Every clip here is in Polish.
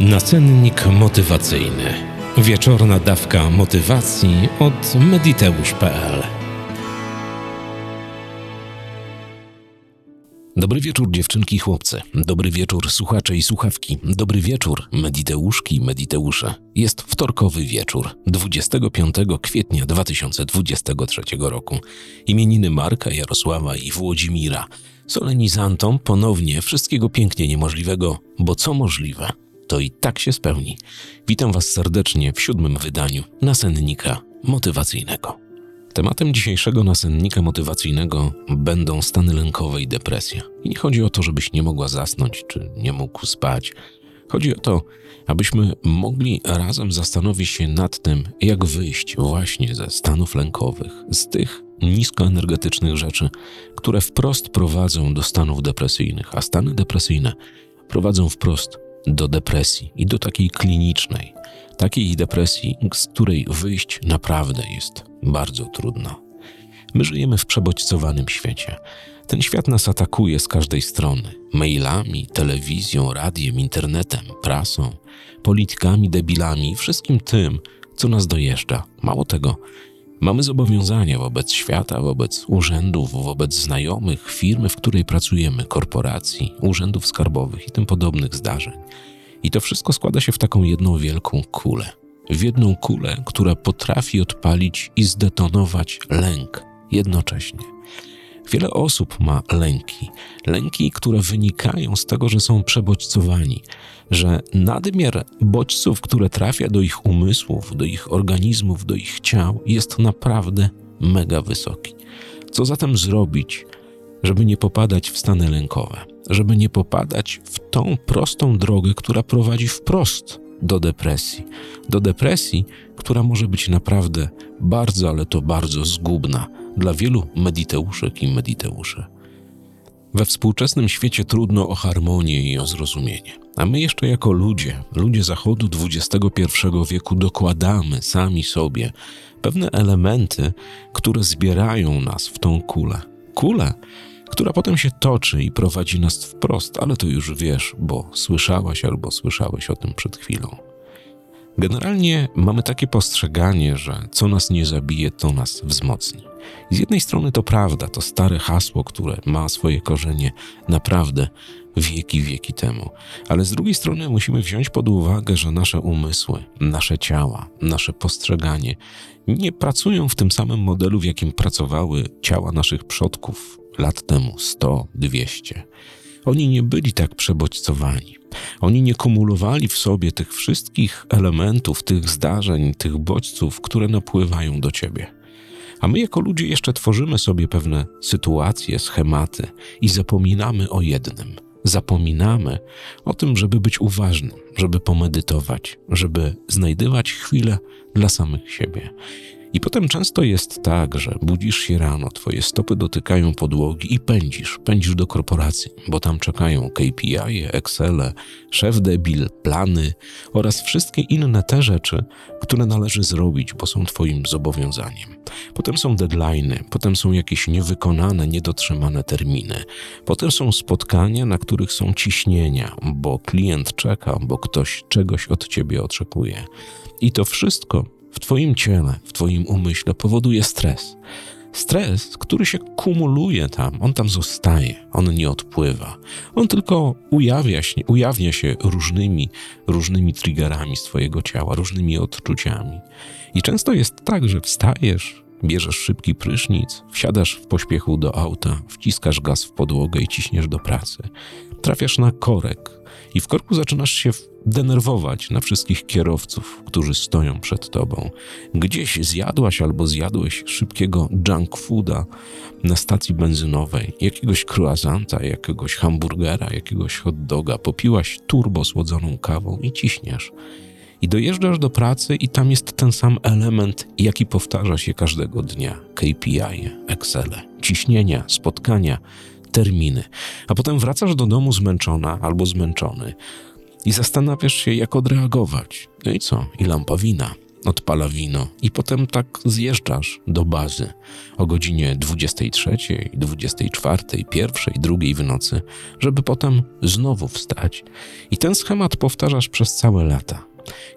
Nasennik motywacyjny. Wieczorna dawka motywacji od mediteusz.pl. Dobry wieczór dziewczynki i chłopcy. Dobry wieczór słuchacze i słuchawki. Dobry wieczór mediteuszki i mediteusze. Jest wtorkowy wieczór 25 kwietnia 2023 roku. Imieniny Marka, Jarosława i Włodzimira. Solenizantom ponownie wszystkiego pięknie niemożliwego, bo co możliwe, to i tak się spełni. Witam Was serdecznie w siódmym wydaniu nasennika motywacyjnego. Tematem dzisiejszego nasennika motywacyjnego będą stany lękowe i depresja. I nie chodzi o to, żebyś nie mogła zasnąć czy nie mógł spać. Chodzi o to, abyśmy mogli razem zastanowić się nad tym, jak wyjść właśnie ze stanów lękowych, z tych niskoenergetycznych rzeczy, które wprost prowadzą do stanów depresyjnych, a stany depresyjne prowadzą wprost do depresji i do takiej klinicznej, takiej depresji, z której wyjść naprawdę jest bardzo trudno. My żyjemy w przebodźcowanym świecie. Ten świat nas atakuje z każdej strony mailami, telewizją, radiem, internetem, prasą, politykami, debilami, wszystkim tym, co nas dojeżdża. Mało tego, Mamy zobowiązania wobec świata, wobec urzędów, wobec znajomych, firmy, w której pracujemy, korporacji, urzędów skarbowych i tym podobnych zdarzeń. I to wszystko składa się w taką jedną wielką kulę. W jedną kulę, która potrafi odpalić i zdetonować lęk jednocześnie. Wiele osób ma lęki, lęki, które wynikają z tego, że są przebodźcowani, że nadmiar bodźców, które trafia do ich umysłów, do ich organizmów, do ich ciał, jest naprawdę mega wysoki. Co zatem zrobić, żeby nie popadać w stany lękowe, żeby nie popadać w tą prostą drogę, która prowadzi wprost do depresji. Do depresji, która może być naprawdę bardzo, ale to bardzo zgubna dla wielu mediteuszek i mediteuszy. We współczesnym świecie trudno o harmonię i o zrozumienie, a my jeszcze jako ludzie, ludzie Zachodu XXI wieku, dokładamy sami sobie pewne elementy, które zbierają nas w tą kulę. Kulę, która potem się toczy i prowadzi nas wprost, ale to już wiesz, bo słyszałaś albo słyszałeś o tym przed chwilą. Generalnie mamy takie postrzeganie, że co nas nie zabije, to nas wzmocni. Z jednej strony to prawda, to stare hasło, które ma swoje korzenie naprawdę wieki, wieki temu. Ale z drugiej strony musimy wziąć pod uwagę, że nasze umysły, nasze ciała, nasze postrzeganie nie pracują w tym samym modelu, w jakim pracowały ciała naszych przodków lat temu 100, 200. Oni nie byli tak przebodźcowani. Oni nie kumulowali w sobie tych wszystkich elementów, tych zdarzeń, tych bodźców, które napływają do ciebie. A my jako ludzie jeszcze tworzymy sobie pewne sytuacje, schematy i zapominamy o jednym. Zapominamy o tym, żeby być uważnym, żeby pomedytować, żeby znajdywać chwilę dla samych siebie. I potem często jest tak, że budzisz się rano, twoje stopy dotykają podłogi i pędzisz, pędzisz do korporacji, bo tam czekają KPI, Excel, szef debil, plany oraz wszystkie inne te rzeczy, które należy zrobić, bo są twoim zobowiązaniem. Potem są deadlines, potem są jakieś niewykonane, niedotrzymane terminy. Potem są spotkania, na których są ciśnienia, bo klient czeka, bo ktoś czegoś od ciebie oczekuje. I to wszystko w Twoim ciele, w Twoim umyśle powoduje stres. Stres, który się kumuluje tam, on tam zostaje, on nie odpływa. On tylko ujawia się, ujawnia się różnymi, różnymi triggerami z Twojego ciała, różnymi odczuciami. I często jest tak, że wstajesz, bierzesz szybki prysznic, wsiadasz w pośpiechu do auta, wciskasz gaz w podłogę i ciśniesz do pracy. Trafiasz na korek, i w korku zaczynasz się denerwować na wszystkich kierowców, którzy stoją przed tobą. Gdzieś zjadłaś albo zjadłeś szybkiego junk fooda na stacji benzynowej, jakiegoś croissanta, jakiegoś hamburgera, jakiegoś hot doga, popiłaś turbo słodzoną kawą i ciśniesz. I dojeżdżasz do pracy i tam jest ten sam element, jaki powtarza się każdego dnia. KPI, Excel, ciśnienia, spotkania, terminy. A potem wracasz do domu zmęczona albo zmęczony i zastanawiasz się, jak odreagować. No i co? I lampa wina. odpala wino i potem tak zjeżdżasz do bazy o godzinie 23, 24, 1, 2 w nocy, żeby potem znowu wstać. I ten schemat powtarzasz przez całe lata.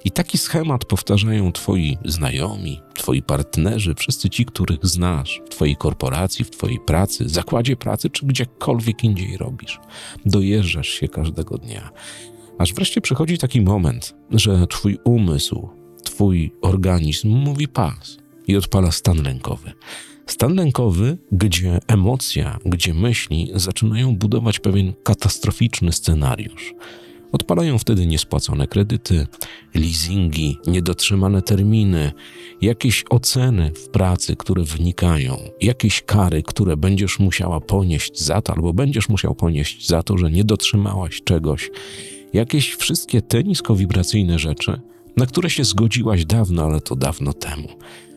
I taki schemat powtarzają twoi znajomi, twoi partnerzy, wszyscy ci, których znasz w twojej korporacji, w twojej pracy, zakładzie pracy, czy gdziekolwiek indziej robisz. Dojeżdżasz się każdego dnia. Aż wreszcie przychodzi taki moment, że twój umysł, twój organizm mówi pas i odpala stan lękowy. Stan lękowy, gdzie emocja, gdzie myśli zaczynają budować pewien katastroficzny scenariusz. Odpalają wtedy niespłacone kredyty, leasingi, niedotrzymane terminy, jakieś oceny w pracy, które wynikają, jakieś kary, które będziesz musiała ponieść za to, albo będziesz musiał ponieść za to, że nie dotrzymałaś czegoś. Jakieś wszystkie te niskowibracyjne rzeczy, na które się zgodziłaś dawno, ale to dawno temu.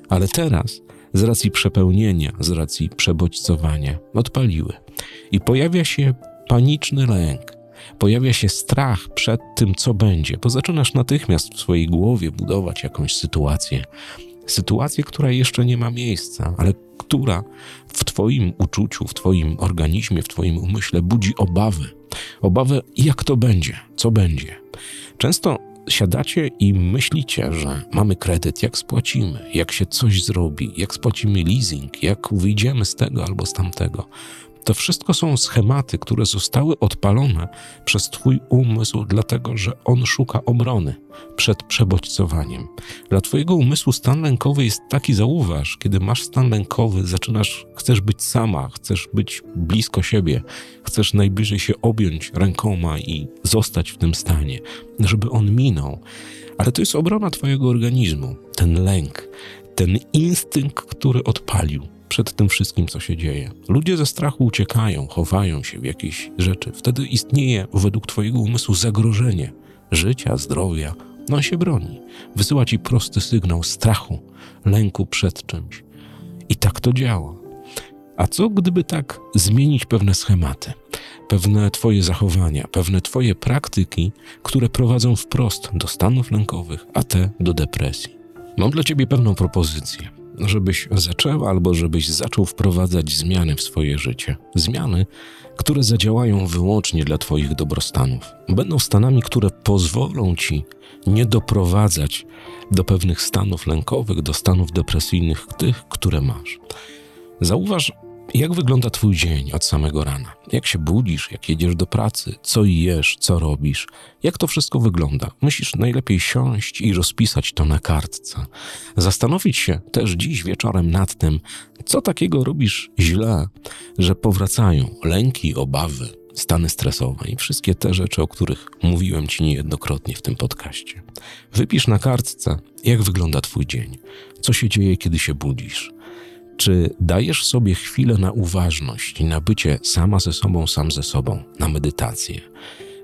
Ale teraz, z racji przepełnienia, z racji przebodźcowania, odpaliły. I pojawia się paniczny lęk, pojawia się strach przed tym, co będzie, bo zaczynasz natychmiast w swojej głowie budować jakąś sytuację. Sytuację, która jeszcze nie ma miejsca, ale która w Twoim uczuciu, w Twoim organizmie, w Twoim umyśle budzi obawy. Obawy, jak to będzie, co będzie. Często siadacie i myślicie, że mamy kredyt, jak spłacimy, jak się coś zrobi, jak spłacimy leasing, jak wyjdziemy z tego albo z tamtego. To wszystko są schematy, które zostały odpalone przez Twój umysł, dlatego że on szuka obrony przed przebodźcowaniem. Dla Twojego umysłu stan lękowy jest taki, zauważ, kiedy masz stan lękowy, zaczynasz, chcesz być sama, chcesz być blisko siebie, chcesz najbliżej się objąć rękoma i zostać w tym stanie, żeby on minął. Ale to jest obrona Twojego organizmu, ten lęk, ten instynkt, który odpalił przed tym wszystkim, co się dzieje. Ludzie ze strachu uciekają, chowają się w jakieś rzeczy. Wtedy istnieje według Twojego umysłu zagrożenie życia, zdrowia. No się broni. Wysyła Ci prosty sygnał strachu, lęku przed czymś. I tak to działa. A co gdyby tak zmienić pewne schematy, pewne Twoje zachowania, pewne Twoje praktyki, które prowadzą wprost do stanów lękowych, a te do depresji? Mam dla Ciebie pewną propozycję żebyś zaczęła albo żebyś zaczął wprowadzać zmiany w swoje życie. Zmiany, które zadziałają wyłącznie dla Twoich dobrostanów. Będą stanami, które pozwolą Ci nie doprowadzać do pewnych stanów lękowych, do stanów depresyjnych, tych, które masz. Zauważ, jak wygląda Twój dzień od samego rana? Jak się budzisz, jak jedziesz do pracy, co jesz, co robisz? Jak to wszystko wygląda? Musisz najlepiej siąść i rozpisać to na kartce. Zastanowić się też dziś wieczorem nad tym, co takiego robisz źle, że powracają lęki, obawy, stany stresowe i wszystkie te rzeczy, o których mówiłem Ci niejednokrotnie w tym podcaście. Wypisz na kartce, jak wygląda Twój dzień, co się dzieje, kiedy się budzisz czy dajesz sobie chwilę na uważność i na bycie sama ze sobą, sam ze sobą, na medytację?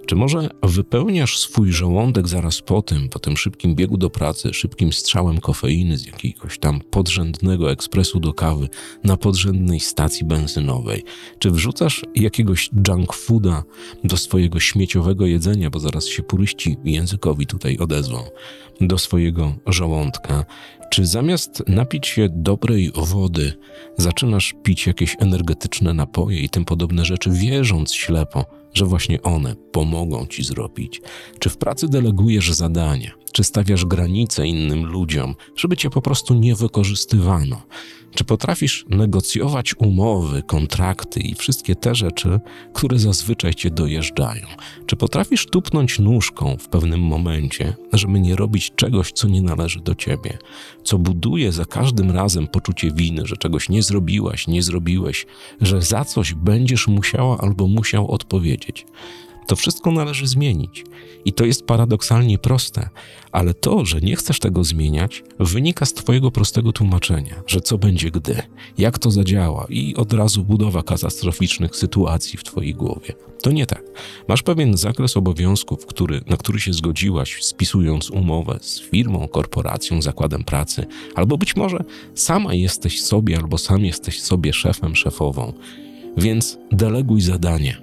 Czy może wypełniasz swój żołądek zaraz po tym, po tym szybkim biegu do pracy, szybkim strzałem kofeiny z jakiegoś tam podrzędnego ekspresu do kawy na podrzędnej stacji benzynowej? Czy wrzucasz jakiegoś junk fooda do swojego śmieciowego jedzenia, bo zaraz się puryści językowi tutaj odezwą, do swojego żołądka? Czy zamiast napić się dobrej wody, zaczynasz pić jakieś energetyczne napoje i tym podobne rzeczy, wierząc ślepo, że właśnie one pomogą ci zrobić? Czy w pracy delegujesz zadania? Czy stawiasz granice innym ludziom, żeby cię po prostu nie wykorzystywano? Czy potrafisz negocjować umowy, kontrakty i wszystkie te rzeczy, które zazwyczaj cię dojeżdżają? Czy potrafisz tupnąć nóżką w pewnym momencie, żeby nie robić czegoś, co nie należy do ciebie, co buduje za każdym razem poczucie winy, że czegoś nie zrobiłaś, nie zrobiłeś, że za coś będziesz musiała albo musiał odpowiedzieć? To wszystko należy zmienić. I to jest paradoksalnie proste, ale to, że nie chcesz tego zmieniać, wynika z Twojego prostego tłumaczenia, że co będzie gdy, jak to zadziała i od razu budowa katastroficznych sytuacji w Twojej głowie. To nie tak. Masz pewien zakres obowiązków, który, na który się zgodziłaś, spisując umowę z firmą, korporacją, zakładem pracy, albo być może sama jesteś sobie, albo sam jesteś sobie szefem, szefową Więc deleguj zadanie.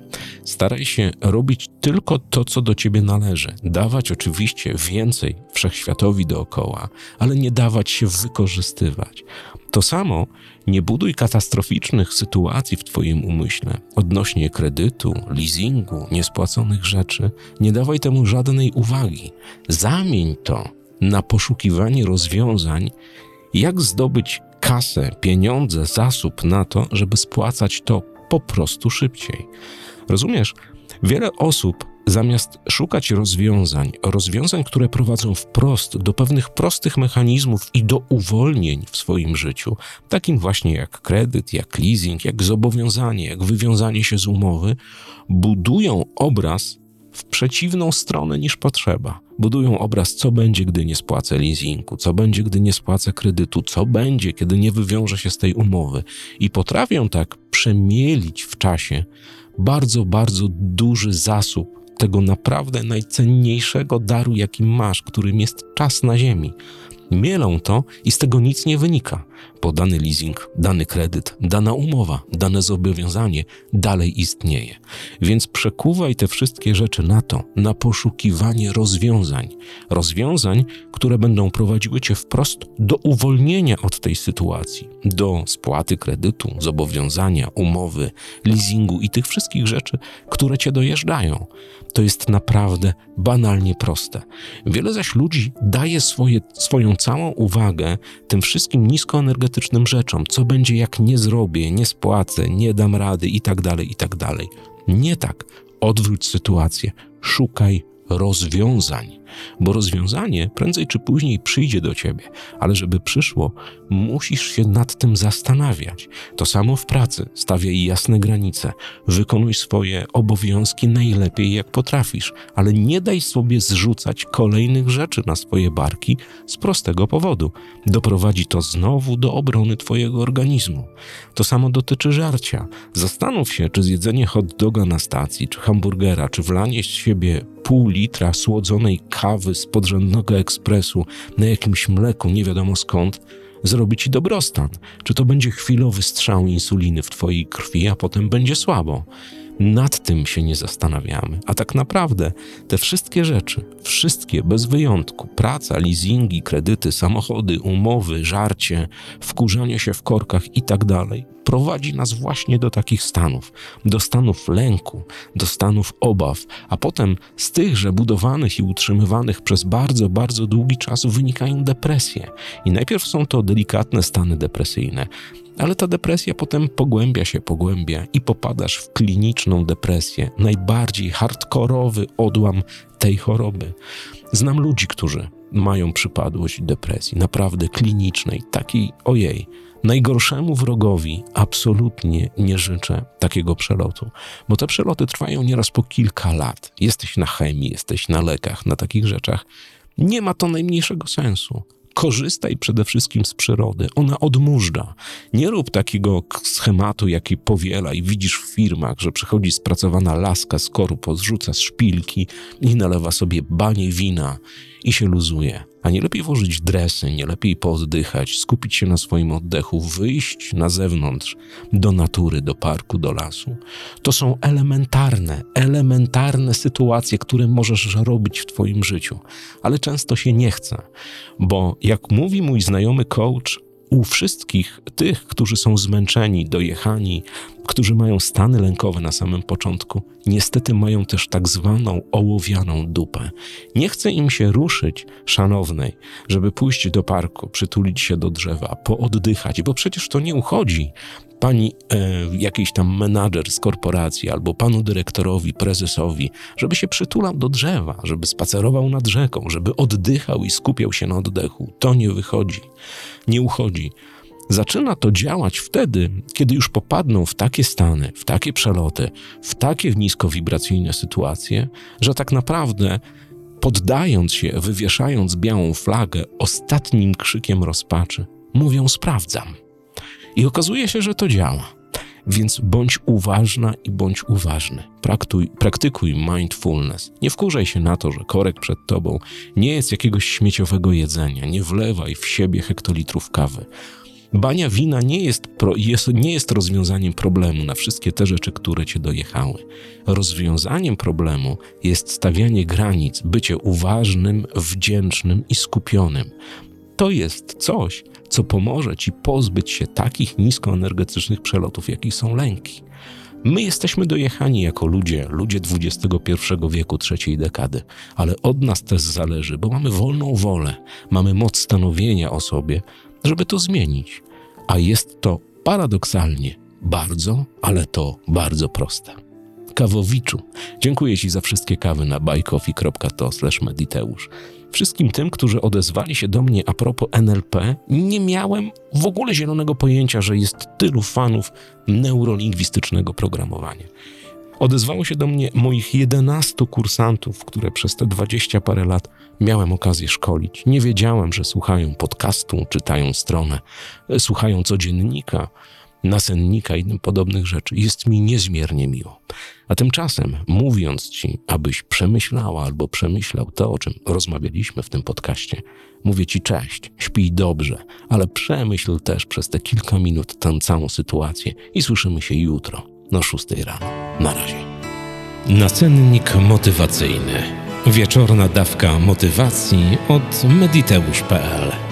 Staraj się robić tylko to, co do ciebie należy. Dawać oczywiście więcej wszechświatowi dookoła, ale nie dawać się wykorzystywać. To samo nie buduj katastroficznych sytuacji w Twoim umyśle odnośnie kredytu, leasingu, niespłaconych rzeczy. Nie dawaj temu żadnej uwagi. Zamień to na poszukiwanie rozwiązań, jak zdobyć kasę, pieniądze, zasób na to, żeby spłacać to po prostu szybciej. Rozumiesz? Wiele osób zamiast szukać rozwiązań, rozwiązań, które prowadzą wprost do pewnych prostych mechanizmów i do uwolnień w swoim życiu, takim właśnie jak kredyt, jak leasing, jak zobowiązanie, jak wywiązanie się z umowy, budują obraz w przeciwną stronę niż potrzeba. Budują obraz, co będzie, gdy nie spłacę leasingu, co będzie, gdy nie spłacę kredytu, co będzie, kiedy nie wywiążę się z tej umowy. I potrafią tak przemielić w czasie bardzo, bardzo duży zasób tego naprawdę najcenniejszego daru, jaki masz, którym jest czas na Ziemi. Mielą to i z tego nic nie wynika bo dany leasing, dany kredyt, dana umowa, dane zobowiązanie dalej istnieje. Więc przekuwaj te wszystkie rzeczy na to, na poszukiwanie rozwiązań. Rozwiązań, które będą prowadziły cię wprost do uwolnienia od tej sytuacji, do spłaty kredytu, zobowiązania, umowy, leasingu i tych wszystkich rzeczy, które cię dojeżdżają. To jest naprawdę banalnie proste. Wiele zaś ludzi daje swoje, swoją całą uwagę tym wszystkim niskoenergetycznym rzeczom. Co będzie, jak nie zrobię, nie spłacę, nie dam rady i tak dalej, i tak. Nie tak. Odwróć sytuację. Szukaj rozwiązań bo rozwiązanie prędzej czy później przyjdzie do ciebie, ale żeby przyszło, musisz się nad tym zastanawiać. To samo w pracy, stawiaj jasne granice, wykonuj swoje obowiązki najlepiej jak potrafisz, ale nie daj sobie zrzucać kolejnych rzeczy na swoje barki z prostego powodu. Doprowadzi to znowu do obrony twojego organizmu. To samo dotyczy żarcia. Zastanów się, czy zjedzenie hot doga na stacji, czy hamburgera, czy wlanie z siebie pół litra słodzonej kawy z podrzędnego ekspresu na jakimś mleku, nie wiadomo skąd, zrobi ci dobrostan. Czy to będzie chwilowy strzał insuliny w twojej krwi, a potem będzie słabo. Nad tym się nie zastanawiamy. A tak naprawdę te wszystkie rzeczy, wszystkie bez wyjątku, praca, leasingi, kredyty, samochody, umowy, żarcie, wkurzanie się w korkach i tak dalej, prowadzi nas właśnie do takich stanów, do stanów lęku, do stanów obaw, a potem z tychże budowanych i utrzymywanych przez bardzo, bardzo długi czas wynikają depresje. I najpierw są to delikatne stany depresyjne, ale ta depresja potem pogłębia się, pogłębia i popadasz w kliniczną depresję, najbardziej hardkorowy odłam tej choroby. Znam ludzi, którzy mają przypadłość depresji, naprawdę klinicznej, takiej ojej. Najgorszemu wrogowi absolutnie nie życzę takiego przelotu, bo te przeloty trwają nieraz po kilka lat. Jesteś na chemii, jesteś na lekach, na takich rzeczach. Nie ma to najmniejszego sensu. Korzystaj przede wszystkim z przyrody. Ona odmurza. Nie rób takiego schematu, jaki powiela i widzisz w firmach, że przychodzi spracowana laska z korpo, zrzuca szpilki i nalewa sobie banie wina i się luzuje. A nie lepiej włożyć dresy, nie lepiej pooddychać, skupić się na swoim oddechu, wyjść na zewnątrz, do natury, do parku, do lasu. To są elementarne, elementarne sytuacje, które możesz robić w Twoim życiu, ale często się nie chce, bo jak mówi mój znajomy coach, u wszystkich tych, którzy są zmęczeni, dojechani, którzy mają stany lękowe na samym początku, niestety mają też tak zwaną ołowianą dupę. Nie chce im się ruszyć, szanownej, żeby pójść do parku, przytulić się do drzewa, pooddychać, bo przecież to nie uchodzi pani e, jakiś tam menadżer z korporacji albo panu dyrektorowi, prezesowi, żeby się przytulał do drzewa, żeby spacerował nad rzeką, żeby oddychał i skupiał się na oddechu. To nie wychodzi, nie uchodzi. Zaczyna to działać wtedy, kiedy już popadną w takie stany, w takie przeloty, w takie niskowibracyjne sytuacje, że tak naprawdę poddając się, wywieszając białą flagę ostatnim krzykiem rozpaczy, mówią: Sprawdzam. I okazuje się, że to działa. Więc bądź uważna i bądź uważny. Praktuj, praktykuj mindfulness. Nie wkurzaj się na to, że korek przed tobą nie jest jakiegoś śmieciowego jedzenia. Nie wlewaj w siebie hektolitrów kawy. Bania wina nie jest, pro, jest, nie jest rozwiązaniem problemu na wszystkie te rzeczy, które cię dojechały. Rozwiązaniem problemu jest stawianie granic, bycie uważnym, wdzięcznym i skupionym. To jest coś, co pomoże ci pozbyć się takich niskoenergetycznych przelotów, jakich są lęki. My jesteśmy dojechani jako ludzie, ludzie XXI wieku, trzeciej dekady, ale od nas też zależy, bo mamy wolną wolę, mamy moc stanowienia o sobie, żeby to zmienić. A jest to paradoksalnie bardzo, ale to bardzo proste. Kawowiczu, dziękuję Ci za wszystkie kawy na buycoffee.to mediteusz. Wszystkim tym, którzy odezwali się do mnie a propos NLP, nie miałem w ogóle zielonego pojęcia, że jest tylu fanów neurolingwistycznego programowania. Odezwało się do mnie moich 11 kursantów, które przez te 20 parę lat miałem okazję szkolić. Nie wiedziałem, że słuchają podcastu, czytają stronę, słuchają codziennika, nasennika i innym podobnych rzeczy. Jest mi niezmiernie miło. A tymczasem, mówiąc ci, abyś przemyślała albo przemyślał to, o czym rozmawialiśmy w tym podcaście, mówię ci cześć, śpij dobrze, ale przemyśl też przez te kilka minut tę całą sytuację i słyszymy się jutro, na 6 rano. Na razie. Nasennik motywacyjny. Wieczorna dawka motywacji od mediteusz.pl